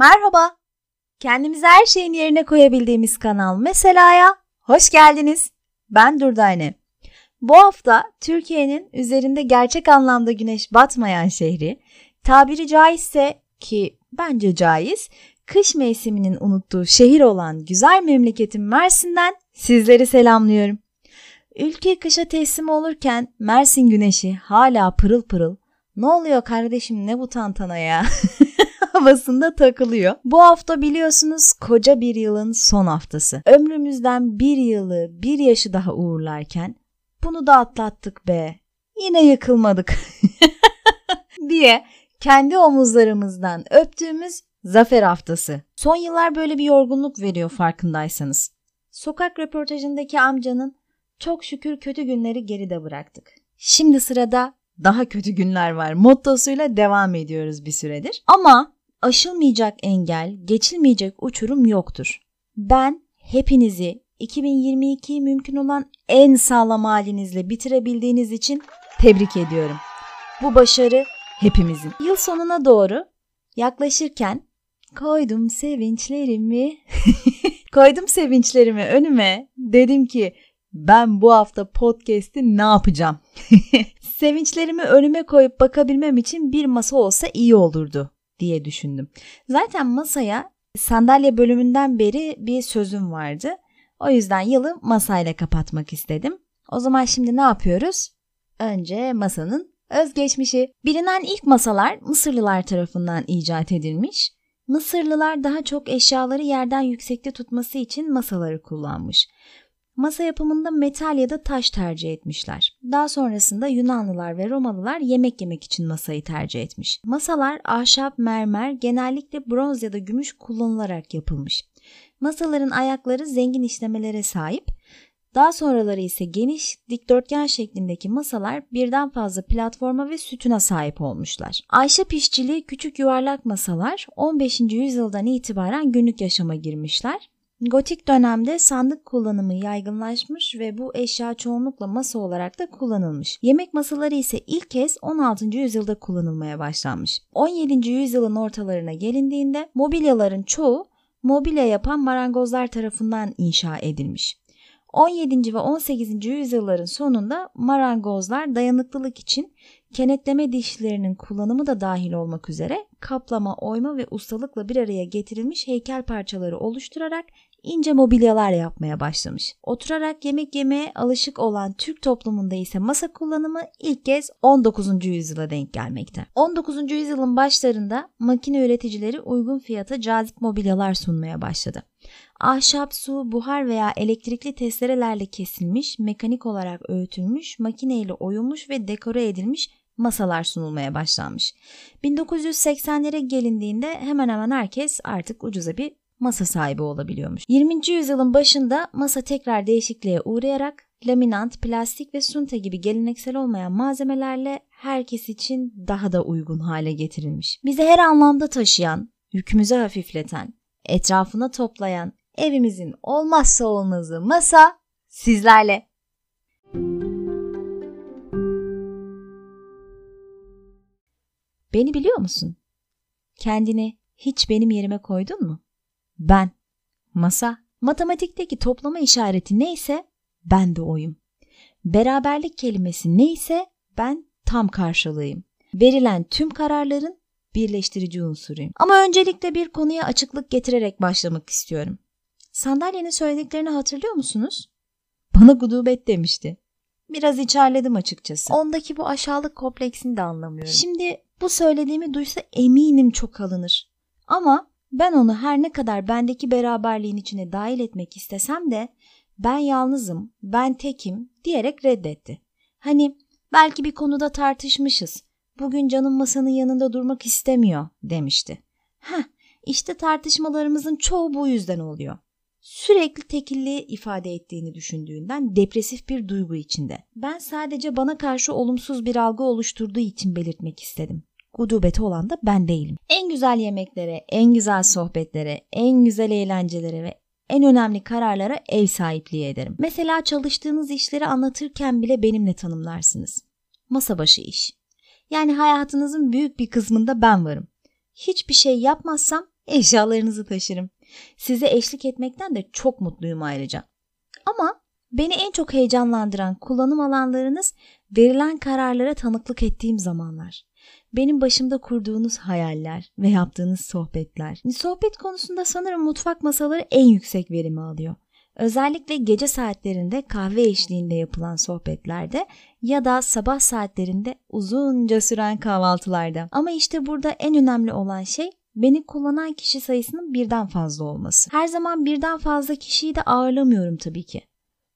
Merhaba. Kendimizi her şeyin yerine koyabildiğimiz kanal Mesela'ya hoş geldiniz. Ben Durdane. Bu hafta Türkiye'nin üzerinde gerçek anlamda güneş batmayan şehri, tabiri caizse ki bence caiz, kış mevsiminin unuttuğu şehir olan güzel memleketim Mersin'den sizleri selamlıyorum. Ülke kışa teslim olurken Mersin güneşi hala pırıl pırıl. Ne oluyor kardeşim ne bu tantana ya? havasında takılıyor. Bu hafta biliyorsunuz koca bir yılın son haftası. Ömrümüzden bir yılı, bir yaşı daha uğurlarken bunu da atlattık be. Yine yıkılmadık. diye kendi omuzlarımızdan öptüğümüz zafer haftası. Son yıllar böyle bir yorgunluk veriyor farkındaysanız. Sokak röportajındaki amcanın çok şükür kötü günleri geride bıraktık. Şimdi sırada daha kötü günler var mottosuyla devam ediyoruz bir süredir. Ama aşılmayacak engel, geçilmeyecek uçurum yoktur. Ben hepinizi 2022'yi mümkün olan en sağlam halinizle bitirebildiğiniz için tebrik ediyorum. Bu başarı hepimizin. Yıl sonuna doğru yaklaşırken koydum sevinçlerimi koydum sevinçlerimi önüme dedim ki ben bu hafta podcast'i ne yapacağım? Sevinçlerimi önüme koyup bakabilmem için bir masa olsa iyi olurdu diye düşündüm. Zaten masaya sandalye bölümünden beri bir sözüm vardı. O yüzden yılı masayla kapatmak istedim. O zaman şimdi ne yapıyoruz? Önce masanın özgeçmişi. Bilinen ilk masalar Mısırlılar tarafından icat edilmiş. Mısırlılar daha çok eşyaları yerden yüksekte tutması için masaları kullanmış. Masa yapımında metal ya da taş tercih etmişler. Daha sonrasında Yunanlılar ve Romalılar yemek yemek için masayı tercih etmiş. Masalar ahşap, mermer, genellikle bronz ya da gümüş kullanılarak yapılmış. Masaların ayakları zengin işlemelere sahip. Daha sonraları ise geniş dikdörtgen şeklindeki masalar birden fazla platforma ve sütuna sahip olmuşlar. Ahşap işçiliği küçük yuvarlak masalar 15. yüzyıldan itibaren günlük yaşama girmişler. Gotik dönemde sandık kullanımı yaygınlaşmış ve bu eşya çoğunlukla masa olarak da kullanılmış. Yemek masaları ise ilk kez 16. yüzyılda kullanılmaya başlanmış. 17. yüzyılın ortalarına gelindiğinde mobilyaların çoğu mobilya yapan marangozlar tarafından inşa edilmiş. 17. ve 18. yüzyılların sonunda marangozlar dayanıklılık için kenetleme dişlerinin kullanımı da dahil olmak üzere kaplama, oyma ve ustalıkla bir araya getirilmiş heykel parçaları oluşturarak ince mobilyalar yapmaya başlamış. Oturarak yemek yemeye alışık olan Türk toplumunda ise masa kullanımı ilk kez 19. yüzyıla denk gelmekte. 19. yüzyılın başlarında makine üreticileri uygun fiyata cazip mobilyalar sunmaya başladı. Ahşap, su, buhar veya elektrikli testerelerle kesilmiş, mekanik olarak öğütülmüş, makineyle oyulmuş ve dekore edilmiş masalar sunulmaya başlanmış. 1980'lere gelindiğinde hemen hemen herkes artık ucuza bir masa sahibi olabiliyormuş. 20. yüzyılın başında masa tekrar değişikliğe uğrayarak laminant, plastik ve sunta gibi geleneksel olmayan malzemelerle herkes için daha da uygun hale getirilmiş. Bizi her anlamda taşıyan, yükümüzü hafifleten, etrafına toplayan evimizin olmazsa olmazı masa sizlerle. Beni biliyor musun? Kendini hiç benim yerime koydun mu? Ben. Masa. Matematikteki toplama işareti neyse ben de oyum. Beraberlik kelimesi neyse ben tam karşılığıyım. Verilen tüm kararların birleştirici unsuruyum. Ama öncelikle bir konuya açıklık getirerek başlamak istiyorum. Sandalyenin söylediklerini hatırlıyor musunuz? Bana gudubet demişti. Biraz içerledim açıkçası. Ondaki bu aşağılık kompleksini de anlamıyorum. Şimdi bu söylediğimi duysa eminim çok alınır. Ama ben onu her ne kadar bendeki beraberliğin içine dahil etmek istesem de ben yalnızım, ben tekim diyerek reddetti. Hani belki bir konuda tartışmışız. Bugün canım masanın yanında durmak istemiyor demişti. Heh, işte tartışmalarımızın çoğu bu yüzden oluyor. Sürekli tekilliği ifade ettiğini düşündüğünden depresif bir duygu içinde. Ben sadece bana karşı olumsuz bir algı oluşturduğu için belirtmek istedim gudubeti olan da ben değilim. En güzel yemeklere, en güzel sohbetlere, en güzel eğlencelere ve en önemli kararlara ev sahipliği ederim. Mesela çalıştığınız işleri anlatırken bile benimle tanımlarsınız. Masa başı iş. Yani hayatınızın büyük bir kısmında ben varım. Hiçbir şey yapmazsam Eşyalarınızı taşırım. Size eşlik etmekten de çok mutluyum ayrıca. Ama beni en çok heyecanlandıran kullanım alanlarınız verilen kararlara tanıklık ettiğim zamanlar. Benim başımda kurduğunuz hayaller ve yaptığınız sohbetler. Sohbet konusunda sanırım mutfak masaları en yüksek verimi alıyor. Özellikle gece saatlerinde kahve eşliğinde yapılan sohbetlerde ya da sabah saatlerinde uzunca süren kahvaltılarda. Ama işte burada en önemli olan şey beni kullanan kişi sayısının birden fazla olması. Her zaman birden fazla kişiyi de ağırlamıyorum tabii ki.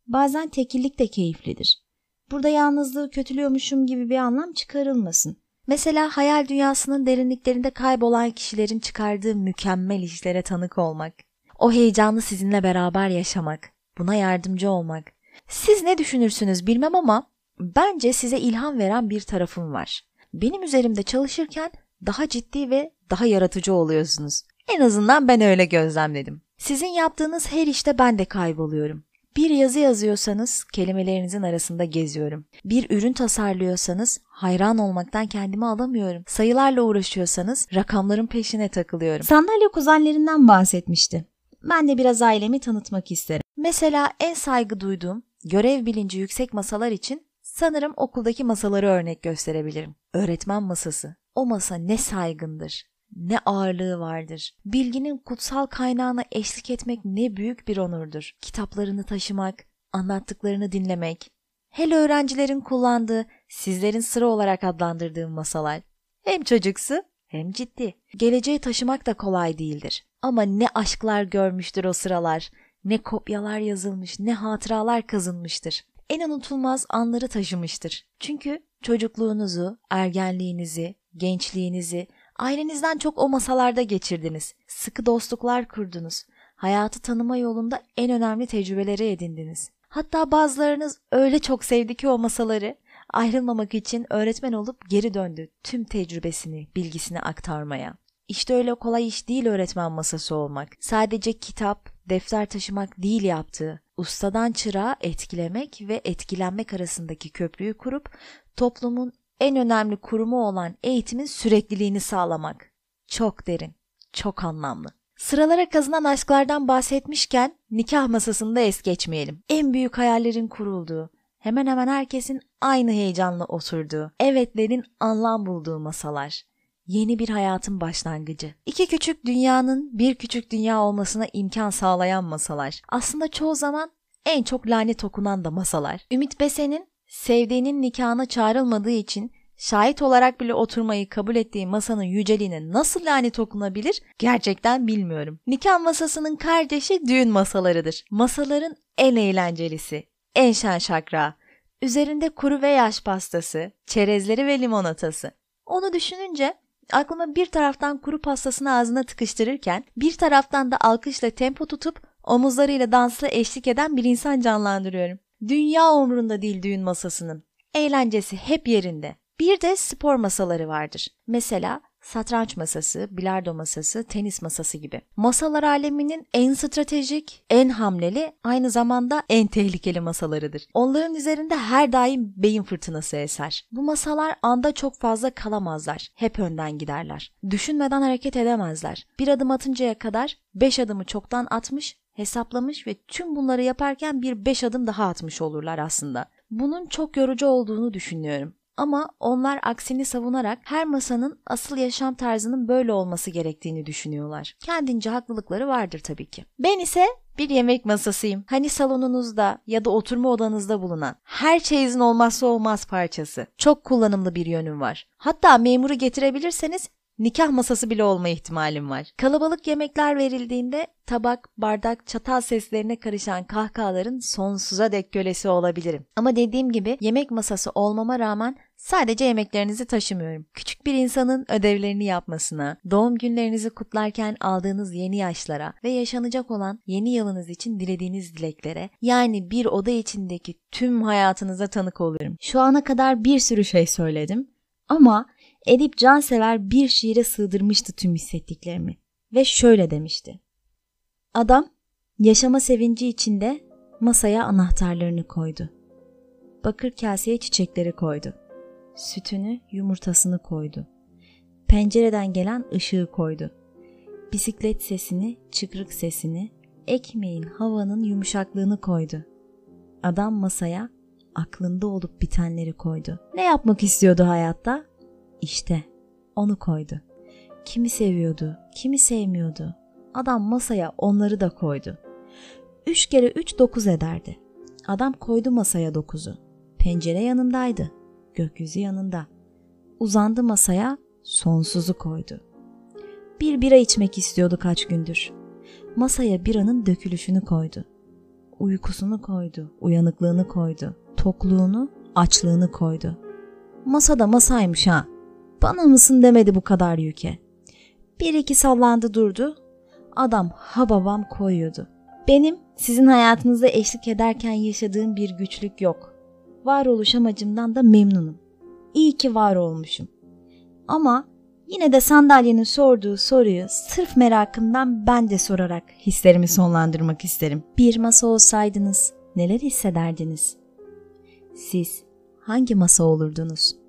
Bazen tekillik de keyiflidir. Burada yalnızlığı kötülüyormuşum gibi bir anlam çıkarılmasın. Mesela hayal dünyasının derinliklerinde kaybolan kişilerin çıkardığı mükemmel işlere tanık olmak. O heyecanı sizinle beraber yaşamak. Buna yardımcı olmak. Siz ne düşünürsünüz bilmem ama bence size ilham veren bir tarafım var. Benim üzerimde çalışırken daha ciddi ve daha yaratıcı oluyorsunuz. En azından ben öyle gözlemledim. Sizin yaptığınız her işte ben de kayboluyorum. Bir yazı yazıyorsanız kelimelerinizin arasında geziyorum. Bir ürün tasarlıyorsanız hayran olmaktan kendimi alamıyorum. Sayılarla uğraşıyorsanız rakamların peşine takılıyorum. Sandalye kuzenlerinden bahsetmişti. Ben de biraz ailemi tanıtmak isterim. Mesela en saygı duyduğum, görev bilinci yüksek masalar için sanırım okuldaki masaları örnek gösterebilirim. Öğretmen masası. O masa ne saygındır, ne ağırlığı vardır. Bilginin kutsal kaynağına eşlik etmek ne büyük bir onurdur. Kitaplarını taşımak, anlattıklarını dinlemek. Hele öğrencilerin kullandığı, sizlerin sıra olarak adlandırdığım masalar. Hem çocuksu hem ciddi. Geleceği taşımak da kolay değildir. Ama ne aşklar görmüştür o sıralar, ne kopyalar yazılmış, ne hatıralar kazınmıştır. En unutulmaz anları taşımıştır. Çünkü çocukluğunuzu, ergenliğinizi, gençliğinizi, ailenizden çok o masalarda geçirdiniz. Sıkı dostluklar kurdunuz. Hayatı tanıma yolunda en önemli tecrübeleri edindiniz. Hatta bazılarınız öyle çok sevdi ki o masaları, ayrılmamak için öğretmen olup geri döndü tüm tecrübesini, bilgisini aktarmaya. İşte öyle kolay iş değil öğretmen masası olmak. Sadece kitap, defter taşımak değil yaptığı. Ustadan çırağa etkilemek ve etkilenmek arasındaki köprüyü kurup toplumun en önemli kurumu olan eğitimin sürekliliğini sağlamak. Çok derin, çok anlamlı. Sıralara kazınan aşklardan bahsetmişken nikah masasında es geçmeyelim. En büyük hayallerin kurulduğu, hemen hemen herkesin aynı heyecanla oturduğu, evetlerin anlam bulduğu masalar. Yeni bir hayatın başlangıcı. İki küçük dünyanın bir küçük dünya olmasına imkan sağlayan masalar. Aslında çoğu zaman en çok lanet okunan da masalar. Ümit Besen'in sevdiğinin nikahına çağrılmadığı için şahit olarak bile oturmayı kabul ettiği masanın yüceliğine nasıl lanet okunabilir gerçekten bilmiyorum. Nikah masasının kardeşi düğün masalarıdır. Masaların en eğlencelisi, en şen şakra. Üzerinde kuru ve yaş pastası, çerezleri ve limonatası. Onu düşününce aklıma bir taraftan kuru pastasını ağzına tıkıştırırken bir taraftan da alkışla tempo tutup omuzlarıyla dansla eşlik eden bir insan canlandırıyorum. Dünya umrunda değil düğün masasının. Eğlencesi hep yerinde. Bir de spor masaları vardır. Mesela satranç masası, bilardo masası, tenis masası gibi. Masalar aleminin en stratejik, en hamleli, aynı zamanda en tehlikeli masalarıdır. Onların üzerinde her daim beyin fırtınası eser. Bu masalar anda çok fazla kalamazlar. Hep önden giderler. Düşünmeden hareket edemezler. Bir adım atıncaya kadar beş adımı çoktan atmış, hesaplamış ve tüm bunları yaparken bir beş adım daha atmış olurlar aslında. Bunun çok yorucu olduğunu düşünüyorum. Ama onlar aksini savunarak her masanın asıl yaşam tarzının böyle olması gerektiğini düşünüyorlar. Kendince haklılıkları vardır tabii ki. Ben ise bir yemek masasıyım. Hani salonunuzda ya da oturma odanızda bulunan her çeyizin olmazsa olmaz parçası. Çok kullanımlı bir yönüm var. Hatta memuru getirebilirseniz nikah masası bile olma ihtimalim var. Kalabalık yemekler verildiğinde tabak, bardak, çatal seslerine karışan kahkahaların sonsuza dek kölesi olabilirim. Ama dediğim gibi yemek masası olmama rağmen sadece yemeklerinizi taşımıyorum. Küçük bir insanın ödevlerini yapmasına, doğum günlerinizi kutlarken aldığınız yeni yaşlara ve yaşanacak olan yeni yılınız için dilediğiniz dileklere, yani bir oda içindeki tüm hayatınıza tanık olurum. Şu ana kadar bir sürü şey söyledim ama Edip Cansever bir şiire sığdırmıştı tüm hissettiklerimi ve şöyle demişti. Adam yaşama sevinci içinde masaya anahtarlarını koydu. Bakır kaseye çiçekleri koydu. Sütünü, yumurtasını koydu. Pencereden gelen ışığı koydu. bisiklet sesini, çıkrık sesini, ekmeğin, havanın yumuşaklığını koydu. Adam masaya aklında olup bitenleri koydu. Ne yapmak istiyordu hayatta? İşte onu koydu. Kimi seviyordu, kimi sevmiyordu. Adam masaya onları da koydu. Üç kere üç dokuz ederdi. Adam koydu masaya dokuzu. Pencere yanındaydı. Gökyüzü yanında. Uzandı masaya, sonsuzu koydu. Bir bira içmek istiyordu kaç gündür. Masaya biranın dökülüşünü koydu. Uykusunu koydu, uyanıklığını koydu, tokluğunu, açlığını koydu. Masada masaymış ha. Bana mısın demedi bu kadar yüke. Bir iki sallandı durdu. Adam ha babam koyuyordu. Benim sizin hayatınızda eşlik ederken yaşadığım bir güçlük yok. Varoluş amacımdan da memnunum. İyi ki var olmuşum. Ama yine de sandalyenin sorduğu soruyu sırf merakımdan ben de sorarak hislerimi sonlandırmak isterim. Bir masa olsaydınız neler hissederdiniz? Siz hangi masa olurdunuz?''